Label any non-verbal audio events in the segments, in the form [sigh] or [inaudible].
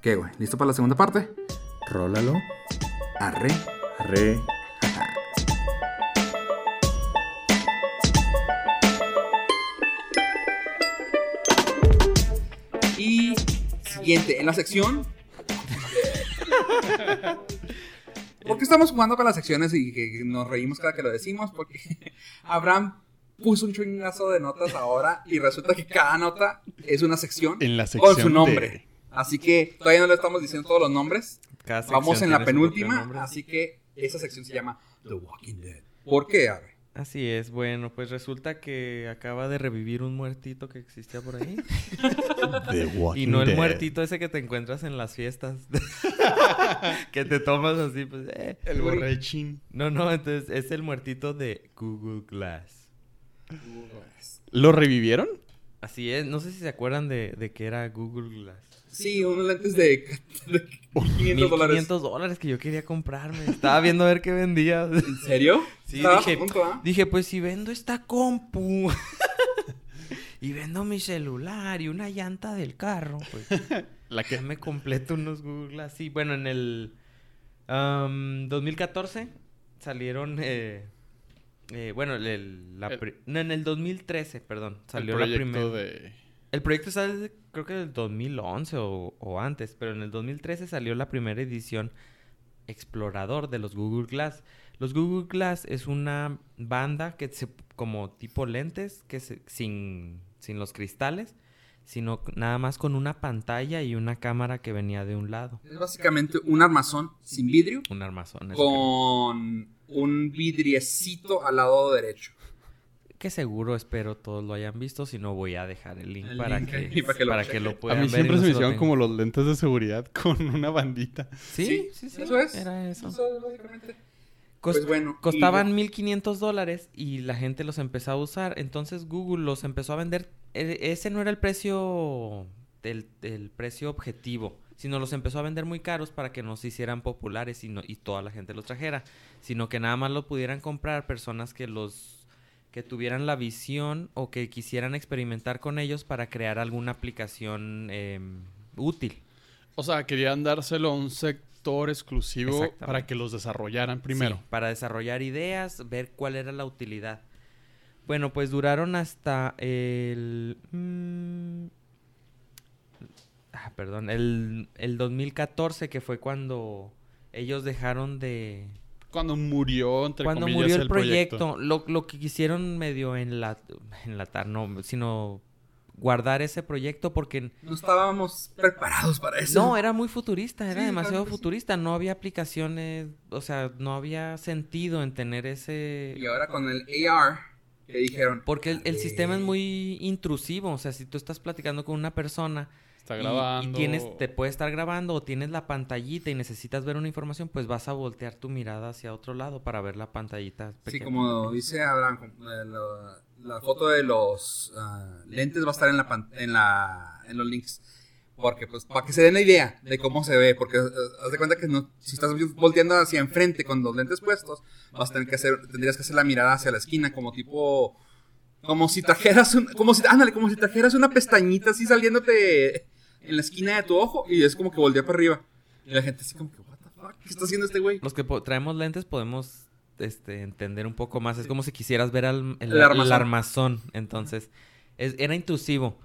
¿Qué, güey? ¿Listo para la segunda parte? Rólalo. Arre. Arre. Y siguiente, en la sección. ¿Por qué estamos jugando con las secciones y que nos reímos cada que lo decimos? Porque [laughs] Abraham puso un chingazo de notas ahora y resulta que cada nota es una sección, En la sección con su nombre. de- Así que todavía no le estamos diciendo todos los nombres. Cada sección Vamos en la penúltima, así que esa sección se llama The Walking Dead. ¿Por qué, Abre? Así es, bueno, pues resulta que acaba de revivir un muertito que existía por ahí. [laughs] The Walking Y no el Dead. muertito ese que te encuentras en las fiestas. [laughs] que te tomas así, pues, eh. El borrachín. No, no, entonces es el muertito de Google Glass. ¿Lo revivieron? Así es, no sé si se acuerdan de, de que era Google Glass. Sí, unos lentes de, [laughs] de 500 dólares. 1500 dólares que yo quería comprarme. Estaba viendo a ver qué vendía. [laughs] ¿En serio? Sí, dije, punto, ¿ah? dije, pues si vendo esta compu [laughs] y vendo mi celular y una llanta del carro, pues La ya me completo unos Google Glass. Sí, bueno, en el am, 2014 salieron, eh, eh, bueno, el- la no, en el 2013, perdón, salió el la proyecto primera. de... El proyecto sale creo que del 2011 o, o antes, pero en el 2013 salió la primera edición explorador de los Google Glass. Los Google Glass es una banda que se como tipo lentes que se- sin sin los cristales, sino nada más con una pantalla y una cámara que venía de un lado, Es básicamente un armazón sin vidrio un armazón. con un vidriecito al lado derecho. Que, seguro espero todos lo hayan visto, si no voy a dejar el link El para link que para que lo para que chequen. lo A puedan mí ver. y siempre se me hicieron como los lentes de seguridad [laughs] con una bandita. Sí, sí, sí. Eso es. Era eso. Eso es básicamente. Cos- Pues bueno, y- Costaban 1500 dólares y la gente los empezó a usar. Entonces Google los empezó a vender. E- ese no era el precio del, del precio objetivo, sino los empezó a vender muy caros para que no se hicieran populares y, no- y toda la gente los trajera, sino que nada más lo pudieran comprar personas que los que tuvieran la visión o que quisieran experimentar con ellos para crear alguna aplicación em, útil. O sea, querían dárselo a un sector exclusivo para que los desarrollaran primero. Sí, para desarrollar ideas, ver cuál era la utilidad. Bueno, pues duraron hasta el... mm, ah, perdón, el, el 2014, que fue cuando ellos dejaron de... Cuando murió, entre cuando comillas, murió el, el proyecto, Lo, lo que quisieron medio enla- enlatar, no, sino guardar ese proyecto porque No estábamos preparados para eso. no, era muy futurista, era Sí, demasiado claro que sí. futurista, no había aplicaciones, o sea, no había sentido en tener ese... Y ahora con el AR, que dijeron. Porque el, el sistema es muy intrusivo, o sea, si tú estás platicando con una persona Está grabando. y, tienes, te puede estar grabando o tienes la pantallita y necesitas ver una información, pues vas a voltear tu mirada hacia otro lado para ver la pantallita. Sí, como dice Abraham, la, la foto de los ah, lentes va a estar en la, pan- en la en los links. Porque, pues, para que se den la idea de cómo se ve. Porque, eh, haz de cuenta que no, si estás volteando hacia enfrente con los lentes puestos, vas a tener que hacer, tendrías que hacer la mirada hacia la esquina, como tipo, como si trajeras un, como si, ándale, como si trajeras una pestañita así saliéndote en la esquina de tu ojo y es como que voltea para arriba. Y la gente así como que, what the fuck, ¿qué está haciendo este güey? Los que traemos lentes podemos este, entender un poco más. Es como si quisieras ver al, el, El armazón. el armazón. Entonces, es- era intrusivo.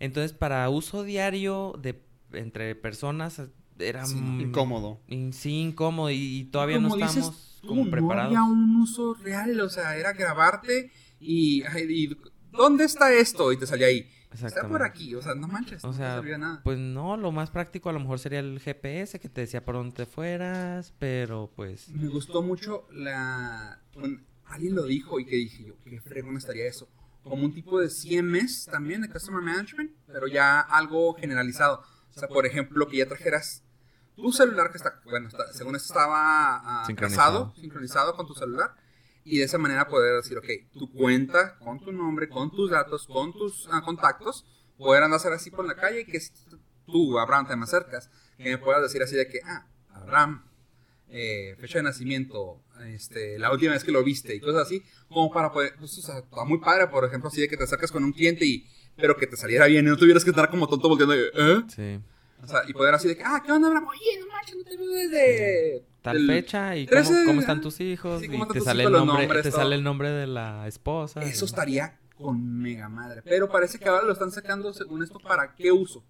Entonces, para uso diario de entre personas, era Sí, Incómodo. in- sí, incómodo. Y, y todavía no dices estamos tú, como No preparados. había un uso real, o sea, era grabarte y, y, ¿dónde está esto? Y te salía ahí. Está por aquí, o sea, no manches, O no sea, te servía nada. Pues no, lo más práctico a lo mejor sería el GPS que te decía por dónde te fueras, pero pues... Me gustó mucho la... un- alguien lo dijo y que dije yo, qué fregón estaría eso. Como un tipo de CMS también, de Customer Management, pero ya algo generalizado. O sea, por ejemplo, que ya trajeras tu celular que está, bueno, está- según esto estaba ah, Sincronizado. casado, sincronizado con tu celular. Y de esa manera poder decir, ok, tu cuenta con tu nombre, con tus datos, con tus ah, contactos, poder andar así por la calle y que tú, Abraham, te me acercas, que me puedas decir así de que, ah, Abraham, eh, fecha de nacimiento, este, la última vez que lo viste y cosas así, como para poder, pues, o sea, está muy padre, por ejemplo, así de que te acercas con un cliente y, pero que te saliera bien y no tuvieras que estar como tonto volteando, ¿eh? Sí. O sea, y poder así de que, ah, ¿qué onda, Abraham? Oye, no manches, no te veo desde... Tal fecha y 13, cómo, cómo están ah, tus hijos sí, y te tus sale hijos, el nombre, nombres, te todo. sale el nombre de la esposa. Eso y- estaría con mega madre. Pero parece que ahora lo están sacando, según esto, ¿para qué uso?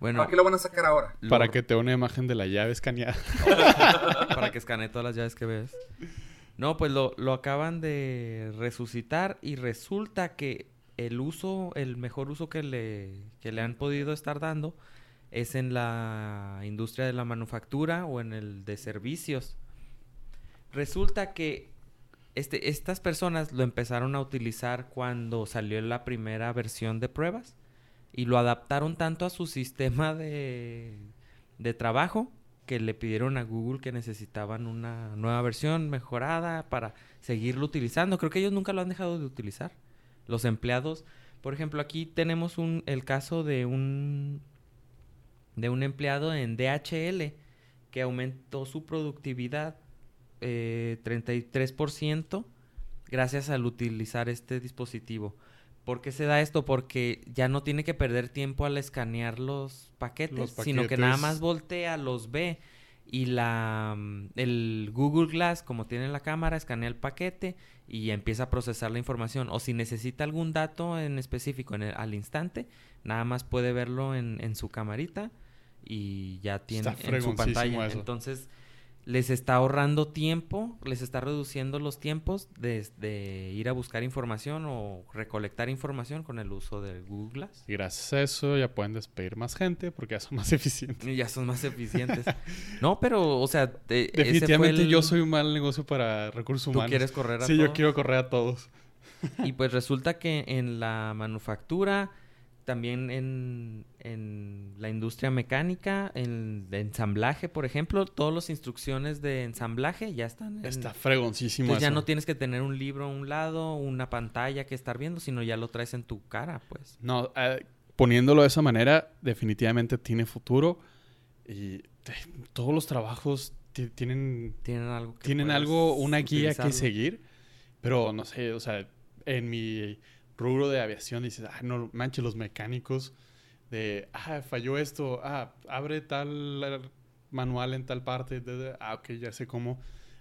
Bueno, ¿Para qué lo van a sacar ahora? lo- Para que te dé una imagen de la llave escaneada. [laughs] para que escanee todas las llaves que ves. No, pues lo, lo acaban de resucitar y resulta que el uso, el mejor uso que le, que le han podido estar dando es en la industria de la manufactura o en el de servicios. Resulta que este, estas personas lo empezaron a utilizar cuando salió la primera versión de pruebas y lo adaptaron tanto a su sistema de, de trabajo que le pidieron a Google que necesitaban una nueva versión mejorada para seguirlo utilizando. Creo que ellos nunca lo han dejado de utilizar. Los empleados, por ejemplo, aquí tenemos un, el caso de un de un empleado en DHL que aumentó su productividad eh, 33% gracias al utilizar este dispositivo. ¿Por qué se da esto? Porque ya no tiene que perder tiempo al escanear los paquetes, Los sino que nada paquetes. más voltea, los ve y la mm, el Google Glass, como tiene la cámara, escanea el paquete y empieza a procesar la información. O si necesita algún dato en específico en el- al instante, nada más puede verlo en, en su camarita y ya tiene en su pantalla. eso. Entonces les está ahorrando tiempo, les está reduciendo los tiempos de, de ir a buscar información o recolectar información con el uso del Google Glass. Y gracias a eso ya pueden despedir más gente porque ya son más [laughs] eficientes. Y ya son más eficientes. [laughs] no, pero, o sea, te- ese fue Definitivamente el- yo soy un mal negocio para recursos Tú humanos. quieres correr a Sí, yo quiero correr a todos. Y pues resulta que en la manufactura, también en, en la industria mecánica, en de ensamblaje, por ejemplo, todas las instrucciones de ensamblaje ya están en... Está fregoncísimo Entonces ya eso. no tienes que tener un libro a un lado, una pantalla que estar viendo, sino ya lo traes en tu cara, pues. No, eh, poniéndolo de esa manera, definitivamente tiene futuro. Y eh, todos los trabajos ti- tienen, Tienen algo que tienen algo, una guía que utilizarlo. seguir. Pero no sé, o sea, en mi rubro de aviación dices, ah, no manches, los mecánicos de, ah, falló esto, ah, abre tal manual en tal parte, de- de- ah, ok, ya sé cómo.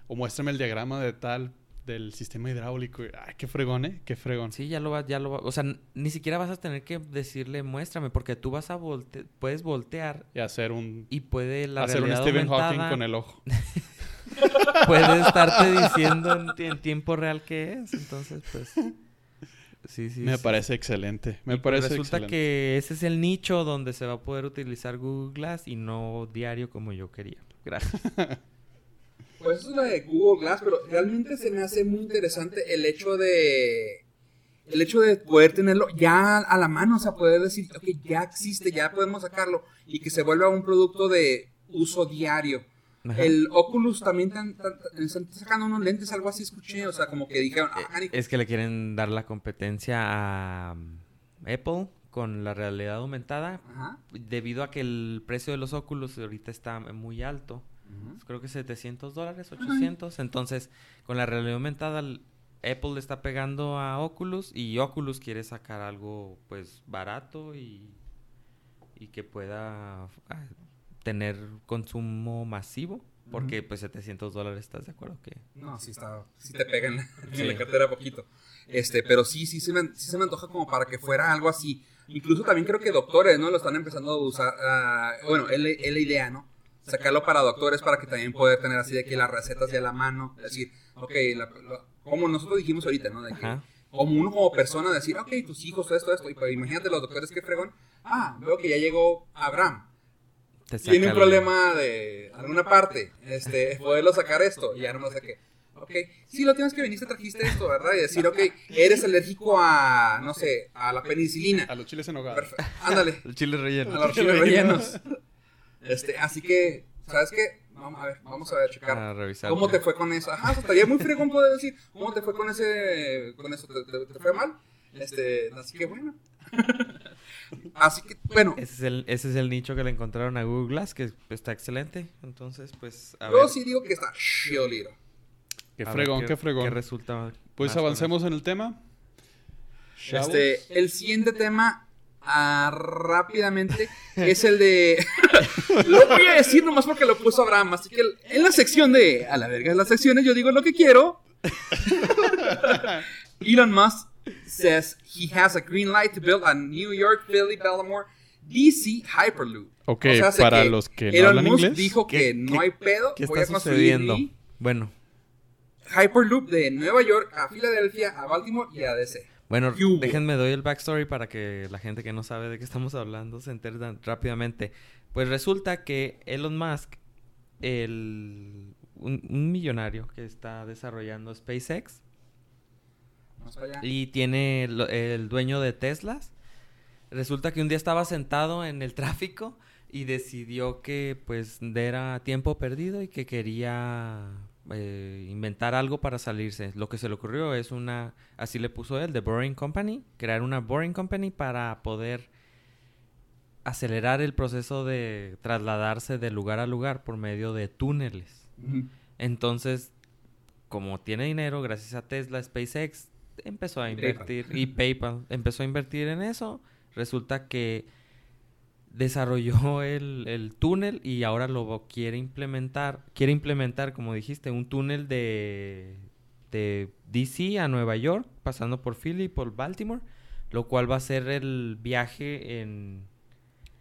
O muéstrame el diagrama de tal, del sistema hidráulico. Ah, qué fregón, ¿eh? Qué fregón. Sí, ya lo vas, ya lo va- O sea, ni siquiera vas a tener que decirle muéstrame, porque tú vas a volte puedes voltear Y hacer un, y puede la hacer un Stephen aumentada Hawking con el ojo. [laughs] puede estarte diciendo en tiempo real qué es. Entonces, pues. Sí, sí. Me sí. parece excelente. Me Y parece Resulta excelente. que ese es el nicho donde se va a poder utilizar Google Glass y no diario como yo quería. Gracias. [laughs] Pues eso es lo de Google Glass, pero realmente se me hace muy interesante el hecho de. El hecho de poder tenerlo ya a la mano, o sea, poder decir, ok, ya existe, ya podemos sacarlo y que se vuelva un producto de uso diario. Ajá. El Oculus también están sacando unos lentes, algo así escuché, o sea, como que dijeron, ah, canijo. Es que le quieren dar la competencia a um, Apple con la realidad aumentada Ajá. debido a que el precio de los Oculus ahorita está muy alto. Creo que 700 dólares, 800. Entonces, con la realidad aumentada, Apple le está pegando a Oculus y Oculus quiere sacar algo, pues, barato y, y que pueda ah, tener consumo masivo. Porque, pues, 700 dólares, ¿estás de acuerdo? Que No, sí está, sí te pegan [laughs] en Sí. la cartera poquito. Este, pero sí, sí se, me, sí se me antoja como para que fuera algo así. Incluso también creo que doctores, ¿no? Lo están empezando a usar. ah, bueno, es la, es la idea, ¿no? Sacarlo para doctores para que también poder tener así de que las recetas ya a la mano. Es decir, ok, la- la- como nosotros dijimos ahorita, ¿no? De que Ajá. como uno como persona decir, ok, tus hijos, esto, esto. Y pues imagínate los doctores que fregón. Ah, veo que ya llegó Abraham. Te Tiene un problema de alguna parte, este, poderlo sacar esto, y ya nomás de que, ok, sí, lo tienes que viniste, trajiste esto, ¿verdad? Y decir, ok, eres alérgico a, no sé, a la penicilina. A los chiles en hogar. Perfecto, ándale, [laughs] El chile relleno. a los chiles rellenos. Este, así que, ¿sabes qué? Vamos a ver, vamos a ver, checar. A revisar. ¿Cómo te fue con eso? Ajá, estaría muy fregón poder decir, ¿cómo te fue con ese, con eso? ¿Te, te- te fue mal? Este, así que bueno. [laughs] así que, bueno, Ese es, el, ese es el nicho que le encontraron a Google Glass, que está excelente. Entonces, pues, a yo ver. sí digo que está chiolito. Qué a ver fregón, qué ¿Qué fregón. resulta? Pues avancemos en el tema. Este, el siguiente tema, ah, rápidamente [laughs] es el de. [laughs] lo voy a decir nomás porque lo puso Abraham. Así que en la sección de. A la verga de las secciones, yo digo lo que quiero. Elon Musk says he has a green light to build a New York, Philly, Baltimore, DC Hyperloop. Ok, O sea, hace para que los que no Elon hablan Musk inglés. dijo ¿Qué- que no hay pedo. ¿Qué voy está a construir sucediendo? mi Bueno, Hyperloop de Nueva York a Filadelfia, a Baltimore y a DC. bueno, ¿Qué hubo? déjenme doy el backstory para que la gente que no sabe de qué estamos hablando se entere tan rápidamente. Pues resulta que Elon Musk, el, un, un millonario que está desarrollando SpaceX. Y tiene el dueño de Teslas, resulta que un día estaba sentado en el [laughs] tráfico y decidió que pues era tiempo perdido y que quería eh, inventar algo para salirse. Lo que se le ocurrió es una, así le puso él, The Boring Company, crear una Boring Company para poder acelerar el proceso de trasladarse de lugar a lugar por medio de túneles. Entonces, como tiene dinero, gracias a Tesla, SpaceX, empezó a PayPal. invertir. Y PayPal empezó a invertir en eso. Resulta que desarrolló [laughs] el, el túnel y ahora lo quiere implementar. Quiere implementar, como dijiste, un túnel de, de DC a Nueva York, pasando por Philly y por Baltimore, lo cual va a ser el viaje en,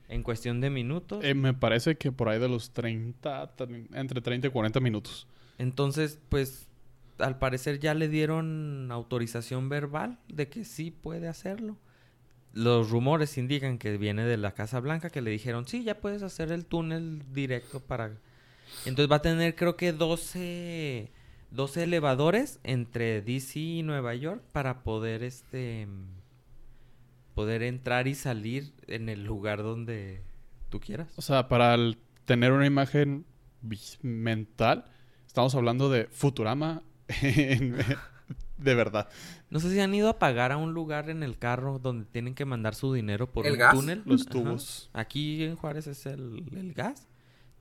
en cuestión de minutos. Eh, me parece que por ahí de los 30, tre- entre 30 y 40 minutos. Entonces, pues, al parecer ya le dieron autorización verbal de que sí puede hacerlo. Los rumores indican que viene de la Casa Blanca, que le dijeron, sí, ya puedes hacer el túnel directo para... Entonces va a tener creo que 12, 12 elevadores entre DC y Nueva York para poder, este, poder entrar y salir en el lugar donde tú quieras. O sea, para tener una imagen mental, estamos hablando de Futurama [laughs] de verdad. No sé si han ido a pagar a un lugar en el carro donde tienen que mandar su dinero por ¿El un gas? túnel. Los Ajá. tubos. Aquí en Juárez es el, el gas.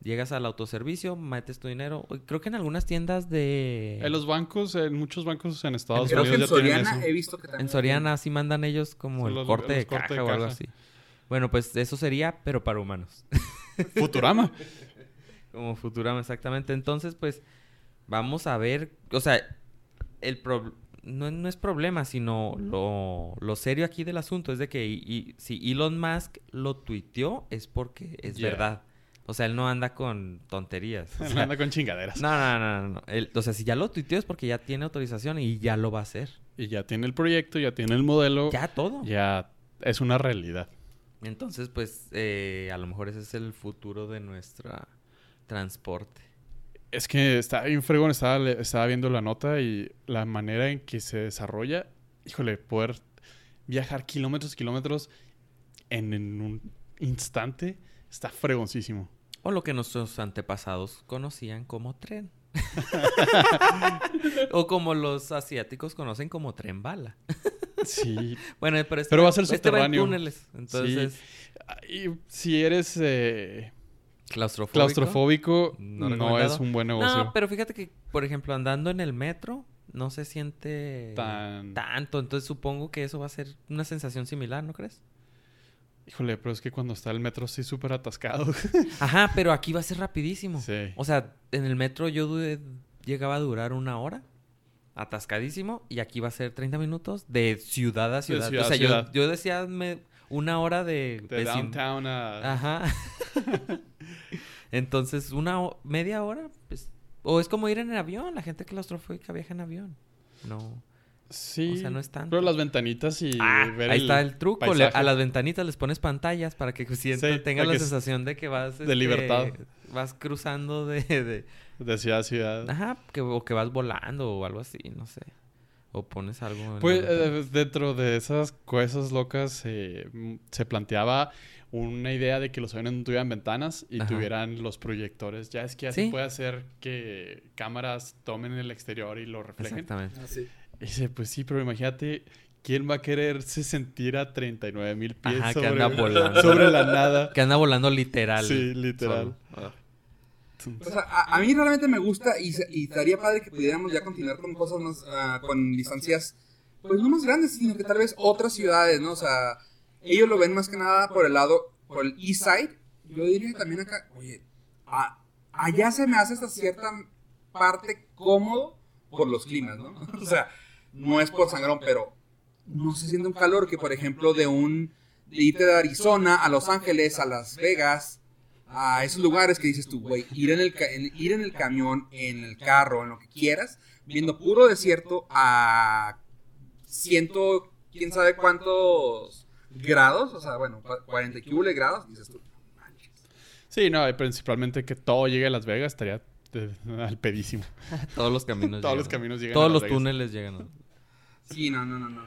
Llegas al autoservicio, metes tu dinero. Creo que en algunas tiendas de... En los bancos, en muchos bancos en Estados Creo que Unidos en ya tienen Soriana eso. he visto que también. En Soriana sí mandan ellos como el los- corte los de corte caja de o algo caja. así. Bueno, pues eso sería, pero para humanos. Futurama. [laughs] Como Futurama, exactamente. Entonces, pues, vamos a ver. O sea, el pro- no, no es problema, sino lo, lo serio aquí del asunto es de que y- y si Elon Musk lo tuiteó es porque es Yeah. verdad. O sea, él no anda con tonterías. [laughs] O sea, Anda con chingaderas. no, no, no, no. no. Él- o sea, si ya lo tuiteó es porque ya tiene autorización y ya lo va a hacer. Y ya tiene el proyecto, ya tiene el modelo. Ya todo. Ya es una realidad. Entonces, pues, eh, a lo mejor ese es el futuro de nuestra transporte. Es que está bien fregón, estaba, estaba viendo la nota y la manera en que se desarrolla, híjole, poder viajar kilómetros y kilómetros en, en un instante está fregoncísimo. O lo que nuestros antepasados conocían como tren. [laughs] o como los asiáticos conocen como tren bala. Sí. [laughs] Bueno, pero este, Pero va a ser este en subterráneo. túneles. Entonces, Y si eres eh, claustrofóbico. claustrofóbico, No es un buen negocio. No, pero fíjate que, por ejemplo, andando en el metro, no se siente Tan- tanto. Entonces supongo que eso va a ser una sensación similar, ¿no crees? Híjole, pero es que cuando está el metro así súper atascado. [laughs] Ajá, pero aquí va a ser rapidísimo. Sí. O sea, en el metro yo du- llegaba a durar una hora. Atascadísimo. Y aquí va a ser 30 minutos de ciudad a ciudad. ciudad o sea, yo- ciudad. Yo, decía me- una hora de... de downtown a... Ajá. [laughs] Entonces, una media hora, pues... O es como ir en el avión. La gente claustrofóbica viaja en avión. No. Sí. O sea, no es tanto. Pero las ventanitas y Ah, ver ahí está el truco. Le- a las ventanitas les pones pantallas para que [laughs] Sí, tengan para la que sensación de que vas... de libertad. Vas cruzando de- de De ciudad a ciudad. Ajá, que, o que vas volando o algo así, no sé. O pones algo en Pues eh, dentro de esas cosas locas eh, se planteaba una idea de que los aviones no tuvieran ventanas y Ajá. tuvieran los proyectores. Ya es que así Sí. puede hacer que cámaras tomen el exterior y lo reflejen. Exactamente. Ah, sí. Y dice, pues sí, pero imagínate, ¿quién va a quererse sentir a 39 mil pies Ajá, que sobre, anda volando. sobre la nada? Que anda volando literal. Sí, literal. solo. O sea, a, a mí realmente me gusta y, se- y estaría padre que pudiéramos ya continuar con cosas más, ah, con distancias, pues no más grandes, sino que tal vez otras ciudades, ¿no? O sea, ellos lo ven más que nada por el lado, por el east side. Yo diría también acá, oye, a- allá se me hace hasta cierta parte cómodo por los climas, ¿no? [laughs] O sea, no es por sangrón, pero no se siente un calor que, por ejemplo, de un, de irte de Arizona a Los Ángeles, a Las Vegas, a esos lugares que dices tú, güey, ir en el, ir en el camión, en el carro, en lo que quieras, viendo puro desierto a ciento, quién sabe cuántos grados, o sea, bueno, cua- 40 y que hule grados, dices tú, "No manches". Sí, no, y principalmente que todo llegue a Las Vegas estaría eh, [laughs] al pedísimo. [laughs] Todos los caminos Todos llegan. los caminos llegan a Todos Las los Vegas. túneles llegan. Sí, no, no, no, no.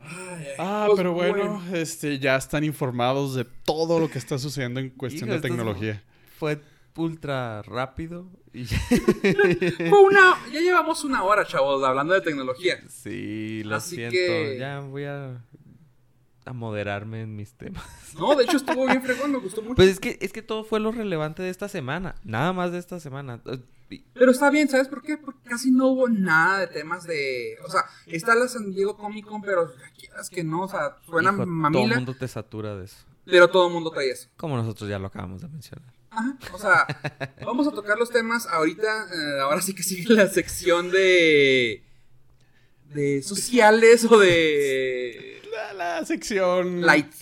Ay, Ah, pues, pero bueno, este, ya están informados de todo lo que está sucediendo en cuestión Hijo, de tecnología. Fue ultra rápido y [laughs] Fue una, ya llevamos una hora, chavos, hablando de tecnología. sí, lo Así siento. que- Ya voy a, a moderarme en mis temas. No, de hecho estuvo bien fregón, me gustó mucho. Pues es que es que todo fue lo relevante de esta semana, nada más de esta semana. Pero está bien, ¿sabes por qué? Porque casi no hubo nada de temas de... O sea, está la San Diego Comic Con, pero quieras que no, o sea, suena hijo, todo el mamila, mundo te satura de eso. pero todo el mundo trae eso. Como nosotros ya lo acabamos de mencionar. Ajá, o sea, [laughs] vamos a tocar los temas ahorita, eh, ahora sí que sigue la sección de... De sociales o de... La, sección... Light.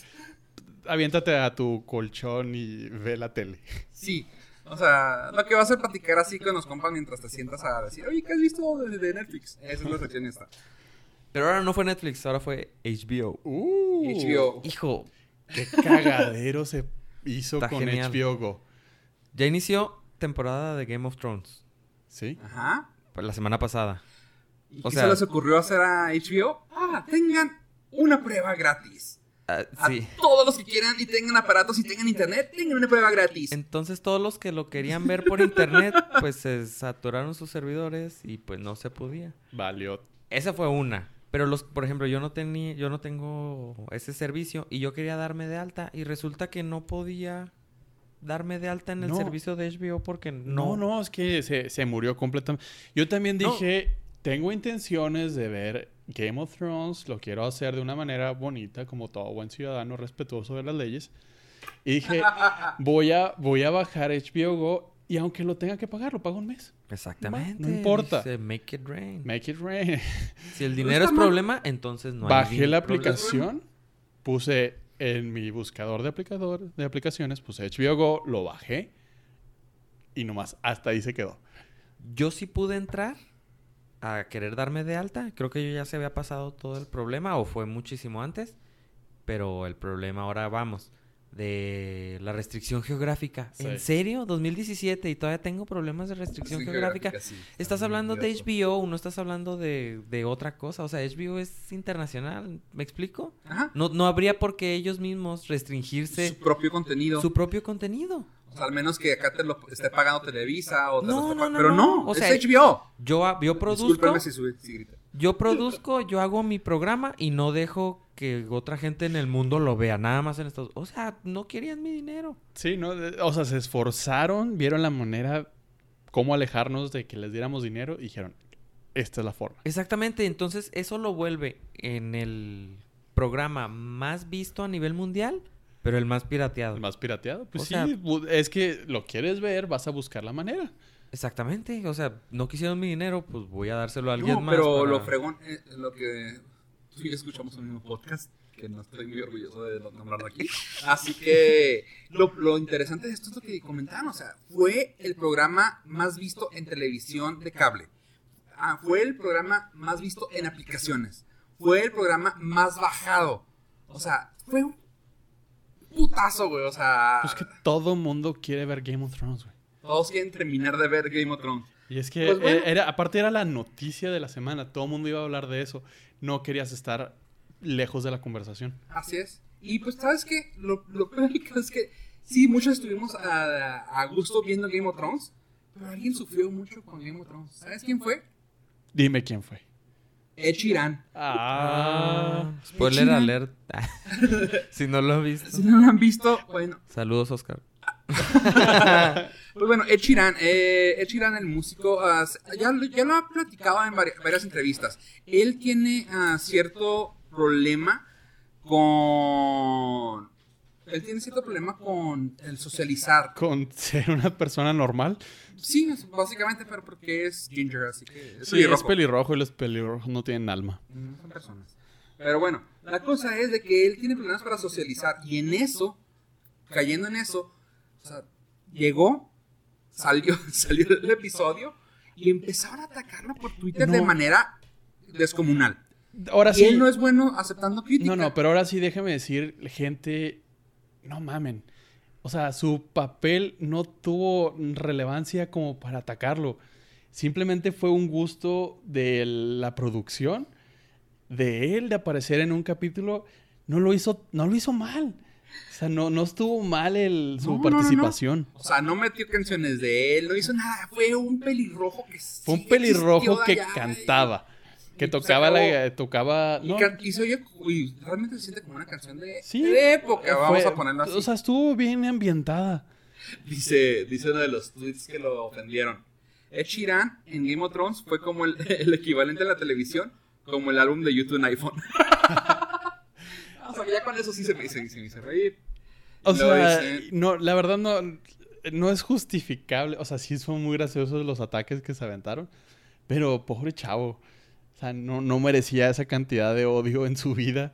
Aviéntate a tu colchón y ve la tele. Sí. O sea, lo que vas a platicar así con los compas mientras te sientas a decir, oye, ¿qué has visto de, de Netflix? Esa es la [laughs] sección esta. Pero ahora no fue Netflix, ahora fue HBO. Uh, HBO. Hijo, Qué cagadero se hizo Está con genial. HBO Go. ya inició temporada de Game of Thrones. ¿Sí? Ajá. pues, La semana pasada. ¿Y O qué sea- se les ocurrió hacer a HBO? Ah, tengan una prueba gratis. Ah, A todos los que quieran y tengan aparatos y tengan internet, tengan una prueba gratis. Entonces todos los que lo querían ver por internet, [laughs] pues se saturaron sus servidores y pues no se podía. Valió. Esa fue una. Pero los, por ejemplo, yo no tenía, yo no tengo ese servicio y yo quería darme de alta y resulta que no podía darme de alta en el No. servicio de HBO porque No, no. no, es que se, se murió completamente. Yo también No. dije, tengo intenciones de ver Game of Thrones, lo quiero hacer de una manera bonita, como todo buen ciudadano respetuoso de las leyes. Y dije, [laughs] voy a, voy a bajar HBO Go y aunque lo tenga que pagar, lo pago un mes. Exactamente. No importa. Dice, make it rain. Make it rain. [laughs] Si el dinero es problema, entonces no hay Bajé la problema. aplicación, puse en mi buscador de, aplicador, de aplicaciones, puse HBO Go, lo bajé y nomás hasta ahí se quedó. Yo sí pude entrar a querer darme de alta. Creo que yo ya se había pasado todo el problema o fue muchísimo antes. Pero el problema ahora vamos de la restricción geográfica. Sí. ¿En serio? 2017 y todavía tengo problemas de restricción geográfica. Estás hablando de HBO, no estás hablando de, de otra cosa. O sea, HBO es internacional. ¿Me explico? Ajá. No, no habría por qué ellos mismos restringirse Su propio contenido. su propio contenido. O sea, al menos que acá te lo esté pagando Televisa o te No, lo no, no, Pero no. no, O es sea, HBO. Yo, yo produzco. Si, sube- si grita. Yo produzco, yo hago mi programa y no dejo que otra gente en el mundo lo vea, nada más en Estados O sea, no querían mi dinero. Sí, ¿no? O sea, se esforzaron, vieron la manera, cómo alejarnos de que les diéramos dinero y dijeron, esta es la forma. Exactamente, entonces eso lo vuelve en el programa más visto a nivel mundial, pero el más pirateado. El más pirateado. Pues O sí, sea- es que lo quieres ver, vas a buscar la manera. Exactamente, o sea, no quisieron mi dinero, pues voy a dárselo a alguien No, más. pero para- lo fregón, eh, lo que tú y yo escuchamos en el mismo podcast, que no estoy muy orgulloso de no- nombrarlo aquí. Así que lo, lo interesante de esto es lo que comentaban, o sea, fue el programa más visto en televisión de cable. Ah, fue el programa más visto en aplicaciones. Fue el programa más bajado. O sea, fue un putazo, güey. O sea, Pues que todo mundo quiere ver Game of Thrones, güey. todos quieren terminar de ver Game of Thrones. Y es que Pues bueno. eh, era, aparte era la noticia de la semana, todo el mundo iba a hablar de eso. No querías estar lejos de la conversación. Así es. Y pues, ¿sabes qué? Lo, lo peor es que sí, muchos estuvimos a, a gusto viendo Game of Thrones, pero alguien sufrió mucho con Game of Thrones. ¿Sabes quién fue? Dime quién fue. Ed Sheeran. Ah, spoiler China. alert. [laughs] si no lo han visto. Si no lo han visto, bueno. Saludos, Oscar. [laughs] Pues bueno, Ed Sheeran, eh, Ed Sheeran, el músico, ah, ya, lo- ya lo ha platicado en vari- varias entrevistas. Él tiene ah, cierto problema con... Él tiene cierto problema con el socializar. Con ser una persona normal. Sí, básicamente, pero porque es ginger, así que es Sí, es pelirrojo. y los pelirrojos no tienen alma. No son personas. Pero bueno, la cosa es de que él tiene problemas para socializar. Y en eso, cayendo en eso, o sea, llegó, salió, [laughs] salió el episodio y empezaron a atacarlo por Twitter de manera descomunal. Ahora Y sí. él no es bueno aceptando críticas. No, no, pero ahora sí déjeme decir, gente, no mamen. O sea, su papel no tuvo relevancia como para atacarlo. Simplemente fue un gusto de la producción, de él, de aparecer en un capítulo. No lo hizo, no lo hizo mal. O sea, no, no estuvo mal el, su No, no, no, no. participación. O sea, no metió canciones de él, no hizo nada. Fue un pelirrojo que Fue un pelirrojo que allá, cantaba. Y se tocaba la, tocaba. Y, no, y se oye, uy, realmente se siente como una canción de, sí, de época, vamos fue- a ponerlo así. O sea, estuvo bien ambientada. Dice, dice uno de los tweets que lo ofendieron. Ed Sheeran en Game of Thrones fue como el, [laughs] el equivalente a la televisión, como el álbum de YouTube en iPhone. [laughs] o sea, que ya con eso sí se me, se, se me hizo reír. O sea, dice- no, la verdad no, no es justificable. O sea, sí son muy graciosos los ataques que se aventaron. Pero pobre chavo. O sea, no, no merecía esa cantidad de odio en su vida.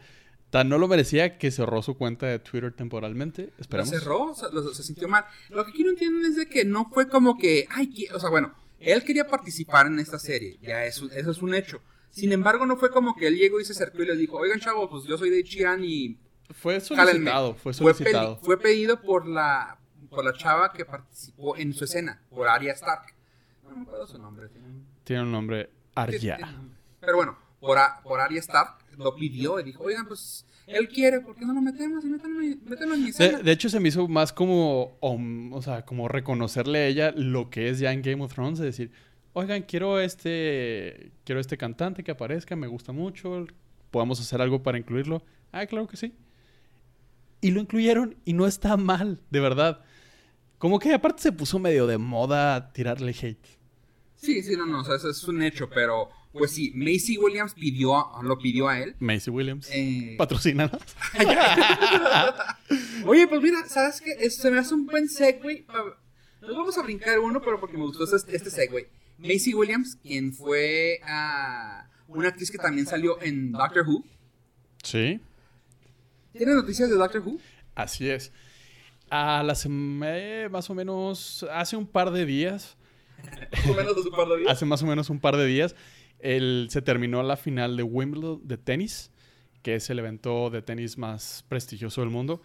Tan no lo merecía que cerró su cuenta de Twitter temporalmente. Lo Esperamos. cerró, o sea, lo- se sintió mal. Lo que aquí no entienden es de que no fue como que, ay, que- o sea, bueno, él quería participar en esta serie, ya eso, eso es un hecho. Sin embargo, no fue como que él llegó y se acercó y les dijo, oigan, chavos, pues yo soy de Chiran y Fue solicitado, fue solicitado. fue pedido por la, por la chava que participó en su escena, por Arya Stark. No me acuerdo su nombre. tiene un- nombre Arya. Pero bueno, por, A- por Arya Stark lo pidió y dijo, oigan, pues él quiere, ¿por qué no lo metemos? Y métanlo, en- mi De, escena. de hecho, se me hizo más como, om- o sea, como reconocerle a ella lo que es ya en Game of Thrones, de decir, oigan, quiero este, quiero este cantante que aparezca, me gusta mucho, podemos hacer algo para incluirlo. Ah, claro que sí. Y lo incluyeron y no está mal, de verdad. Como que aparte se puso medio de moda tirarle hate. Sí, sí, no, no, o sea, eso es un hecho, pero pues sí, Macy Williams pidió, a- lo pidió a él. Macy Williams, Eh, patrocínanos. [laughs] Oye, pues mira, ¿sabes qué? Es- se me hace un buen segue. Nos vamos a brincar uno, pero porque me gustó este, este segue. Macy Williams, quien fue ah, una actriz que también salió en Doctor Who. Sí. ¿Tienes noticias de Doctor Who? Así es. A la semana, más o menos, hace un par de días, [laughs] Más o menos de su par de días. hace más o menos un par de días, el- se terminó la final de Wimbledon de tenis, que es el evento de tenis más prestigioso del mundo.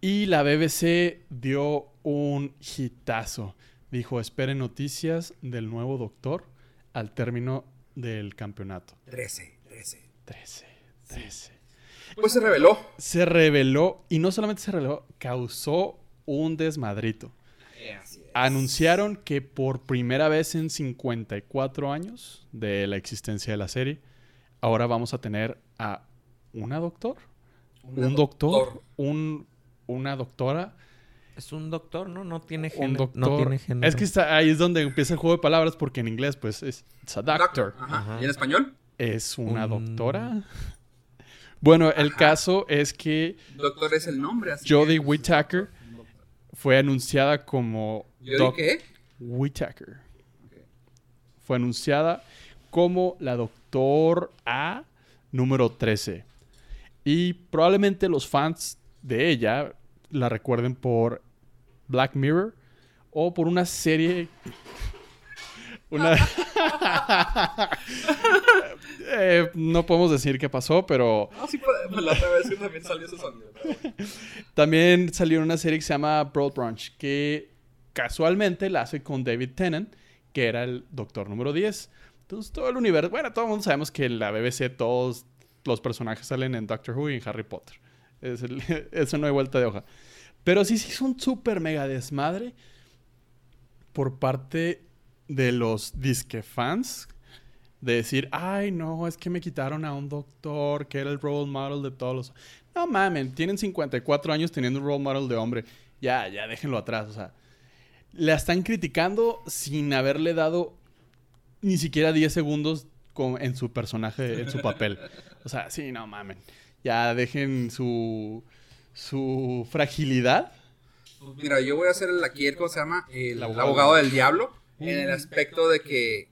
Y la BBC dio un hitazo. Dijo, esperen noticias del nuevo doctor al término del campeonato. 13, 13. 13, 13. Pues se reveló. Se reveló, y no solamente se reveló, causó un desmadrito. Anunciaron que por primera vez en 54 años de la existencia de la serie, ahora vamos a tener a una doctor, Una un doctor, doctor. un, una doctora, Es un doctor, ¿no? No tiene un género. doctor. No tiene género. Es que está- ahí es donde empieza el juego de palabras porque en inglés pues es it's a doctor. Ajá. Ajá. ¿Y en español? Es una Un- doctora. Bueno, el caso es que Doctor es el nombre. Así Jodie Whittaker fue anunciada como ¿Jodie doc- qué? Whittaker. Fue anunciada como la Doctor A número 13. Y probablemente los fans de ella la recuerden por Black Mirror o por una serie. Una. [laughs] Eh, no podemos decir qué pasó, pero No, sí. La otra vez también salió ese sonido. También salió una serie que se llama Broad Branch, que casualmente la hace con David Tennant, que era el doctor número 10. Entonces todo el universo, bueno, todo el mundo sabemos que en la BBC todos los personajes salen en Doctor Who y en Harry Potter. Es el- eso no hay vuelta de hoja. Pero sí se hizo un súper mega desmadre por parte de los disque fans de decir, ay, no, es que me quitaron a un doctor que era el role model de todos los... No mamen, tienen 54 años teniendo un role model de hombre. Ya, ya, déjenlo atrás. O sea, la están criticando sin haberle dado ni siquiera 10 segundos con- en su personaje, en su papel. O sea, sí, no mamen. Ya dejen su, su fragilidad. Pues mira, yo voy a hacer el, aquí ¿cómo se llama? El, El abogado. abogado. del diablo. En el aspecto de que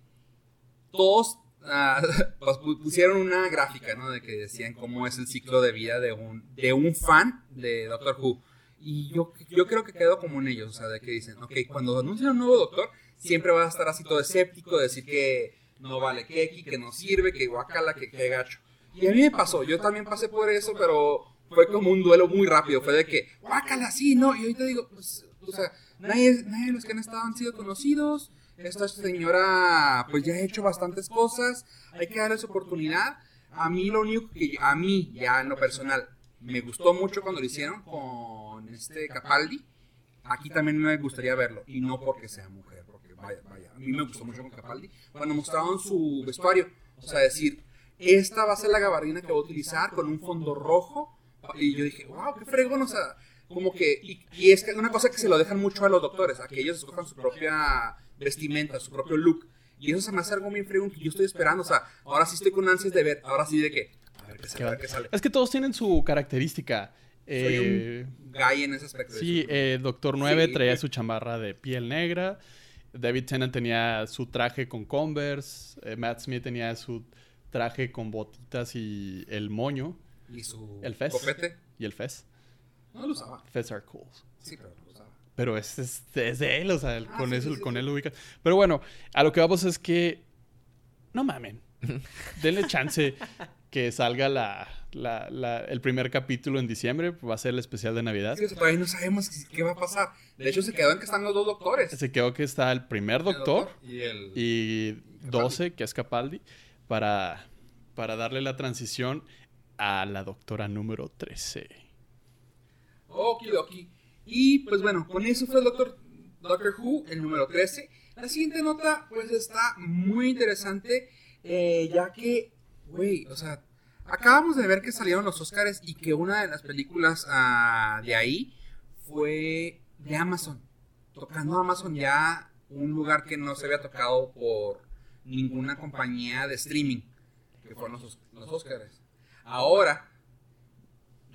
todos [laughs] pu- pusieron una gráfica, ¿no? De que decían cómo es el ciclo de vida de un, de un fan de Doctor Who. Y yo, yo creo que quedó como en ellos, o sea, de que dicen, ok, cuando anuncian un nuevo doctor, siempre va a estar así todo escéptico, decir que no vale keki, que no sirve, que guacala, que, que gacho. Y a mí me pasó, yo también pasé por eso, pero fue como un duelo muy rápido, fue de que, guacala, sí, no, y ahorita digo, pues, o sea, nadie, nadie de los que han estado han sido conocidos, esta señora, pues ya ha hecho bastantes cosas, hay que darle su oportunidad. A mí lo único que, a mí, ya en lo personal, me gustó mucho cuando lo hicieron con este Capaldi. Aquí también me gustaría verlo. Y no porque sea mujer, porque vaya, vaya. A mí me gustó mucho con Capaldi. Cuando mostraron su vestuario. O sea, decir, esta va a ser la gabardina que voy a utilizar con un fondo rojo. Y yo dije, wow, qué fregón. O sea, como que. Y, y es que una cosa que se lo dejan mucho a los doctores, a que ellos escojan su propia vestimenta, su propio look. Y eso se me hace algo bien fregón que yo estoy esperando. O sea, ahora sí estoy con ansias de ver. Ahora sí de que. A ver qué sale, a ver qué sale. Es que todos tienen su característica. Soy Eh, un gay en ese aspecto. Sí, eh, Doctor 9 Sí. traía su chamarra de piel negra. David Tennant tenía su traje con Converse. eh, Matt Smith tenía su traje con botitas y el moño Y su El fez. copete. y el fez. No lo usaba. Fez are cool. Sí, pero lo usaba. Pero es, es, es de él, o sea, el- Ah, con sí, eso sí, con sí. él lo ubica. Pero bueno, a lo que vamos es que no mamen. [laughs] Denle chance que salga la, la- la- el primer capítulo en diciembre. Va a ser el especial de Navidad. Todavía no sabemos qué va a pasar. De hecho, se quedó en que están los dos doctores. Se quedó que está el primer El doctor y el. y Capaldi. 12, que es Capaldi, para, para darle la transición a la doctora número 13. Okidoki. Y pues bueno, con eso fue el Doctor, Doctor Who, el número 13. La siguiente nota, pues está muy interesante, eh, ya que, güey, o sea, acabamos de ver que salieron los Oscars y que una de las películas ah, de ahí fue de Amazon. Tocando Amazon ya un lugar que no se había tocado por ninguna compañía de streaming, que fueron los, Os- los Oscars. Ahora,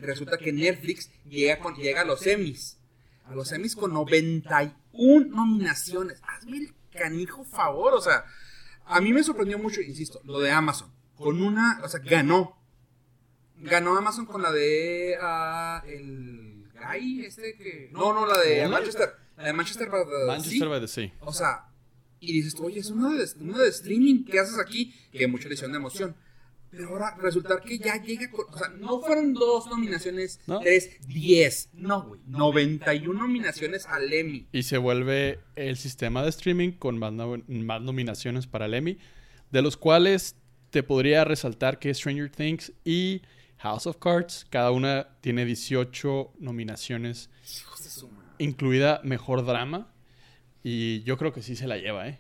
resulta que Netflix llega, con, llega a los Emmys. A los Emmys con 91 nominaciones. Hazme el canijo favor. O sea, a mí me sorprendió mucho, insisto, lo de Amazon. Con una, o sea, ganó. Ganó Amazon con la de ah, el Guy, este que. No, no, la de. Manchester. La de Manchester by the Manchester by the Sea. O sea, y dices tú, oye, es uno de, uno de streaming, ¿qué haces aquí? Que mucha lesión de emoción. Pero ahora resulta que ya llega con, o sea, no fueron dos nominaciones, ¿No? tres, diez. No, güey. 91 nominaciones al Emmy. Y se vuelve el sistema de streaming con más, no- más nominaciones para el Emmy, de los cuales te podría resaltar que Stranger Things y House of Cards, cada una tiene 18 nominaciones, Hijos de su madre. incluida Mejor Drama. Y yo creo que sí se la lleva, ¿eh?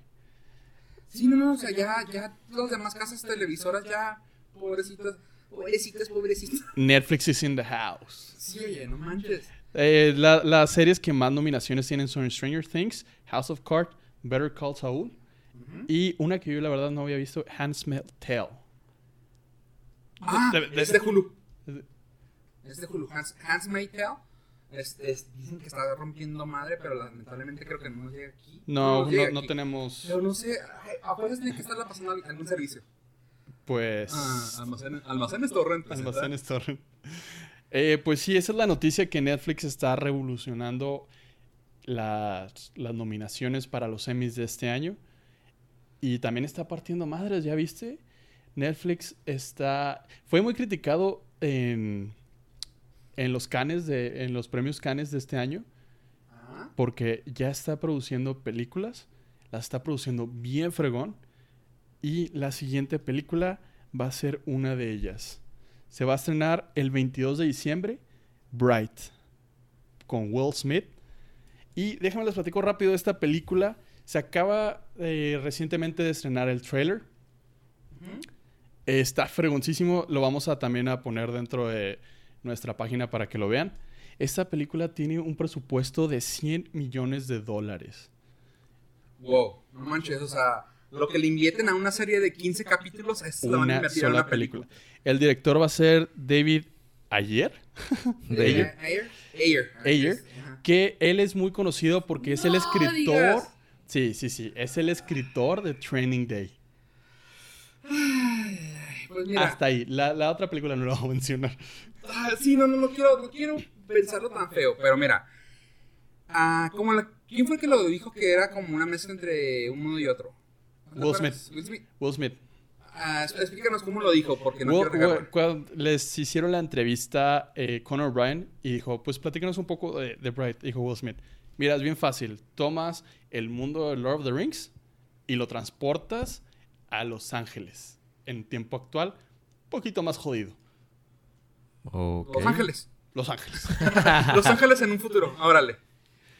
Sí, no, no, o sea, ya, ya las demás casas televisoras ya, pobrecitas, pobrecitas, pobrecitas. Netflix is in the house. Sí, oye, no manches. Eh, la- las series que más nominaciones tienen son Stranger Things, House of Cards, Better Call Saul y una que yo la verdad no había visto, Handmaid's Tale. Ah, De- de- es de Hulu. de- Es de Hulu. Hans, Tale. Es, es- dicen que está rompiendo madre, pero lamentablemente creo que no nos llega aquí. No, llega no, no aquí. tenemos, Pero no sé, afuera tiene que estarla pasando al- algún servicio. Pues... Ah, almacenes, almacenes torrent. Almacenes torrent. Eh, pues sí, esa es la noticia que Netflix está revolucionando las, las nominaciones para los Emmys de este año. Y también está partiendo madres, ¿ya viste? Netflix está... Fue muy criticado en, en los canes de... en los premios canes de este año. Ajá. Porque ya está produciendo películas. Las está produciendo bien fregón. Y la siguiente película va a ser una de ellas. Se va a estrenar el 22 de diciembre. Bright. Con Will Smith. Y déjame les platico rápido de esta película. Se acaba eh, recientemente de estrenar el trailer. Está fregoncísimo. Lo vamos a también a poner dentro de nuestra página para que lo vean. Esta película tiene un presupuesto de 100 millones de dólares. Wow, no manches, o sea, lo que le invierten a una serie de 15 capítulos es la van a Una invertir en sola una película. El director va a ser David ayer. [laughs] De ello. Eh, Ayer. Ayer. Ayer. Ajá. Que él es muy conocido porque es el escritor. digas. Sí, sí, sí. Es el escritor de Training Day. Pues mira, Hasta ahí. La, la otra película no la voy a mencionar. ah, sí, no, no, no quiero, no quiero pensarlo tan feo, pero mira. Ah, como la, ¿Quién fue el que lo dijo que era como una mezcla entre uno y otro? ¿No te Will? Smith. Will Smith. Will Smith. Ah, explícanos cómo lo dijo, porque no. Will- cuando les hicieron la entrevista eh, Conor Bryan y dijo, pues platícanos un poco de, de Bright, dijo Will Smith. Mira, es bien fácil. Tomas el mundo de Lord of the Rings y lo transportas a Los Ángeles. En tiempo actual, un poquito más jodido. Los Ángeles. Los Ángeles. [laughs] Los Ángeles en un futuro, órale.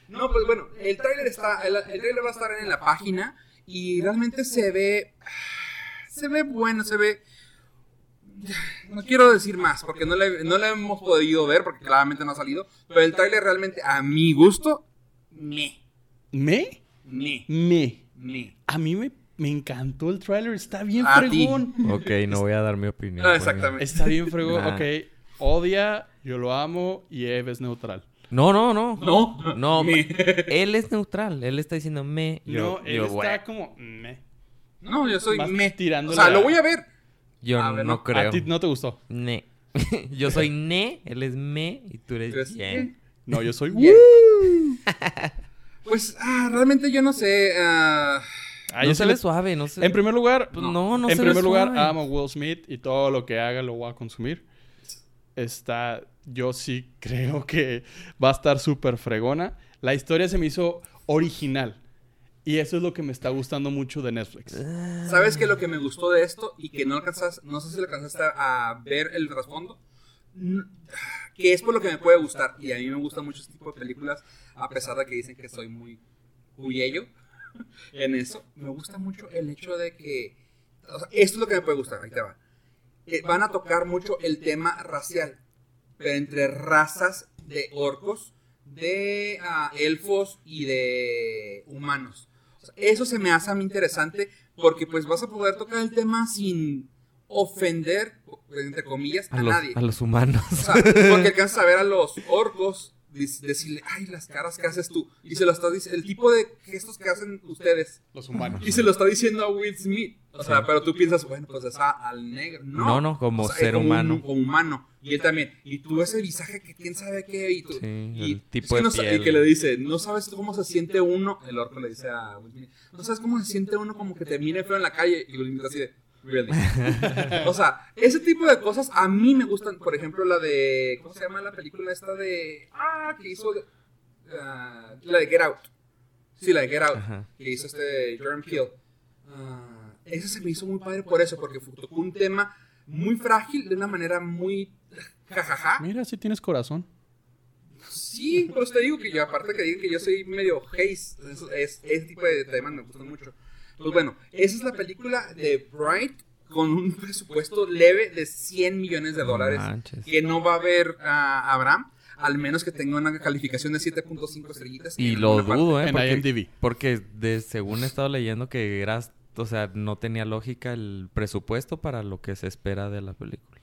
No, pues bueno, el tráiler está, el, el tráiler va a estar en la página y realmente se ve, se ve bueno, se ve. No quiero decir más porque no le, no le hemos podido ver porque claramente no ha salido, pero el tráiler realmente a mi gusto, me, ¿Me? me, Me. me. A mí me, me encantó el trailer. Está bien A ti. fregón. Ok, no voy a dar mi opinión. Ah, por exactamente. Está bien fregón. Nah. Ok. Odia, yo lo amo y Eve es neutral. No, no, no. No, No, [laughs] me. él es neutral. Él está diciendo me. Yo, no, él yo, está como... Me. No, yo soy Vas me. tirándole O sea, lo voy a ver. yo A ver, no, no. creo. A ti no te gustó. Ne. [laughs] yo soy ne, él es me y tú eres yen. No, yo soy... [laughs] Bien. Pues, ah, realmente yo no sé. ah, Ah, no yo se le- suave, no se En primer lugar, Pues no, no en se primer lugar, suave. amo a Will Smith y todo lo que haga lo voy a consumir. Está, yo sí creo que va a estar súper fregona. La historia se me hizo original. Y eso es lo que me está gustando mucho de Netflix. ¿Sabes qué es lo que me gustó de esto y que no alcanzas, no sé si alcanzaste a ver el trasfondo? Que es por lo que me puede gustar. Y a mí me gusta mucho este tipo de películas, a pesar de que dicen que soy muy cuyello [laughs] en eso. Me gusta mucho el hecho de que. esto es lo que me puede gustar, ahí te va. Eh, van a tocar mucho el tema racial, pero entre razas de orcos, de ah, elfos y de humanos. O sea, eso se me hace a mí interesante porque pues vas a poder tocar el tema sin ofender, entre comillas, a, a, los, nadie. a los humanos. O sea, porque alcanzas a ver a los orcos decirle, ay, las caras que haces tú. Y se lo está diciendo, el tipo de gestos que hacen ustedes. Los humanos. Y se lo está diciendo a Will Smith. O sea, Sí. pero tú piensas, bueno, pues es a- al negro. No, No, no, como O sea, ser como humano. Un, como humano. Y él también. Y tú ese visaje que quién sabe qué. Y tú. Sí, y, el tipo es que de no piel. Y que le dice, no sabes cómo se siente uno. El orco le dice a Will Smith, no sabes cómo se siente uno como que te mire feo en la calle. Y Will Smith así de, really. [laughs] o sea, ese tipo de cosas a mí me gustan. Por ejemplo, la de. ¿Cómo se llama la película esta de. Ah, que hizo. ah, la de Get Out. Sí, la de Get Out. Ajá. Que hizo este Jordan Peele. Ah, esa se me hizo muy padre por eso, porque tocó un tema muy frágil de una manera muy jajaja. Mira, si tienes corazón. Sí, pues te digo que yo, aparte que digan que yo soy medio haze, es, es- ese tipo de temas me gustan mucho. Pues bueno, esa es la película de Bright con un presupuesto leve de 100 millones de dólares. manches. Que no va a ver a Abraham, al menos que tenga una calificación de 7.5 estrellitas. Y en lo alguna parte. dudo, ¿eh? En porque, IMDb. porque de, según he estado leyendo que era, o sea, no tenía lógica el presupuesto para lo que se espera de la película.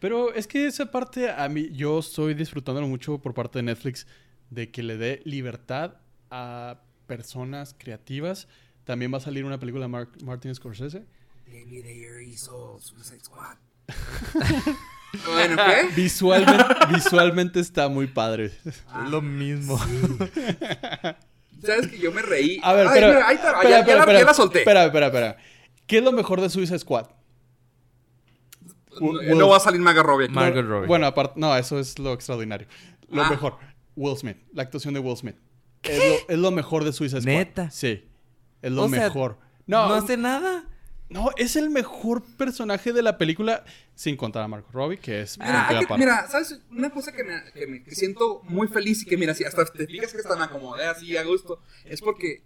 Pero es que esa parte a mí, yo estoy disfrutándolo mucho por parte de Netflix, de que le dé libertad a personas creativas. También va a salir una película de Mark- Martin Scorsese. David Ayer hizo Suicide Squad. [laughs] bueno, ¿qué? Visualmente, visualmente está muy padre. Ah, lo mismo. ¿Sabes que yo me reí? A ver, Ay, pero... mira, ahí está, espera, ya, espera, ya la, espera, ya la solté. Espera, espera, espera. ¿Qué es lo mejor de Suicide Squad? no, Will- no va a salir Margot Robbie aquí. Margot Robbie. Bueno, aparte, no, eso es lo extraordinario. Lo Ah. mejor, Will Smith, la actuación de Will Smith. Es lo, es lo mejor de Suicide Squad. ¿Neta? Sí. Es lo O sea, mejor. no, No, hace nada. no, es el mejor personaje de la película, sin contar a Margot Robbie, que es Mira, hay que- mira, ¿sabes? Una cosa que me, que me- que siento muy feliz y que, mira, si hasta te fijas que hasta me acomodé así a gusto, es porque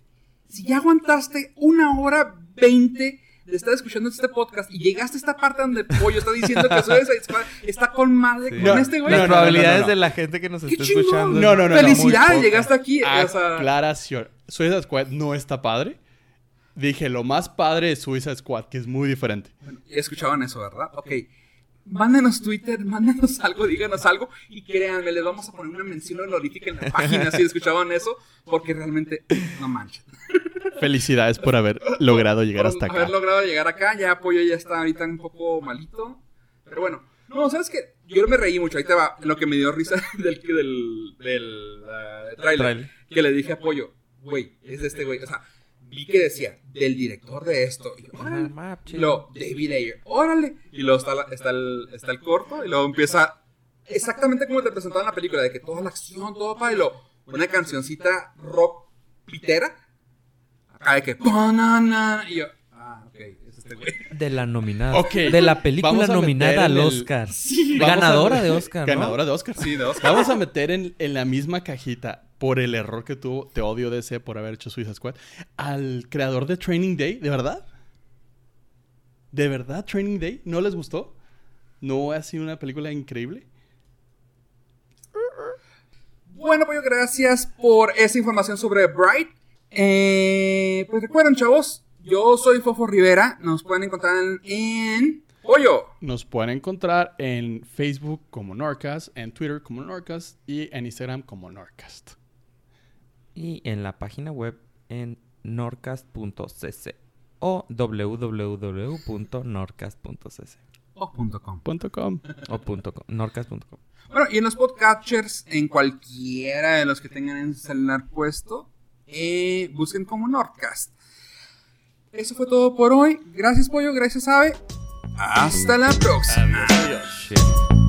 si ya aguantaste una hora veinte de estar escuchando este podcast y llegaste a esta parte donde Pollo está diciendo que Squad está con madre Sí. con No, este güey. no, Las no, probabilidades no. de la gente que nos ¡Qué está chingón! escuchando. No, no, no. Felicidades, llegaste aquí. o sea, Aclaración. Suicide Squad no está padre. Dije lo más padre de Suicide Squad, que es muy diferente. Bueno, escuchaban eso, ¿verdad? Ok. mándenos Twitter, mándenos algo, díganos algo y créanme, les vamos a poner una mención honorífica en la página si escuchaban eso, porque realmente no manchen. Felicidades por haber logrado llegar Por hasta acá. Haber logrado llegar acá, ya Apoyo ya está ahorita un poco malito, pero bueno. No, ¿sabes qué? Yo me reí mucho, ahí te va, lo que me dio risa [laughs] del, del, del tráiler, Tráiler. que le dije Apoyo, güey, es de este güey, o sea, vi que decía, del director de esto, y yo, órale. luego, David Ayer, órale. Y luego está, la- está, el, está el corto. Y luego empieza exactamente como te presentaban en la película: de que toda la acción, todo para. Y luego una cancioncita rock pitera. Acá de que. Y yo, este güey. De la nominada. Ok. De la película nominada al el- Oscar. Ganadora de Oscar, ¿no? Ganadora de Oscar. Sí, de Oscar. Vamos a meter en, en la misma cajita, por el error que tuvo, te odio DC por haber hecho Suicide Squad, al creador de Training Day, ¿de verdad? ¿De verdad Training Day? ¿No les gustó? ¿No ha sido una película increíble? Bueno, pues gracias por esa información sobre Bright. Eh, pues recuerden, chavos, yo soy Fofo Rivera. Nos pueden encontrar en, Pollo. Nos pueden encontrar en Facebook como Norcast, en Twitter como Norcast y en Instagram como Norcast. Y en la página web en norcast.cc o www.norcast.cc o punto com. Punto com. o punto com, norcast.com. Bueno, y en los podcatchers, en cualquiera de los que tengan el celular puesto, eh, busquen como Nordcast. Eso fue todo por hoy. Gracias, Pollo. Gracias, Ave. Hasta la próxima. Adiós.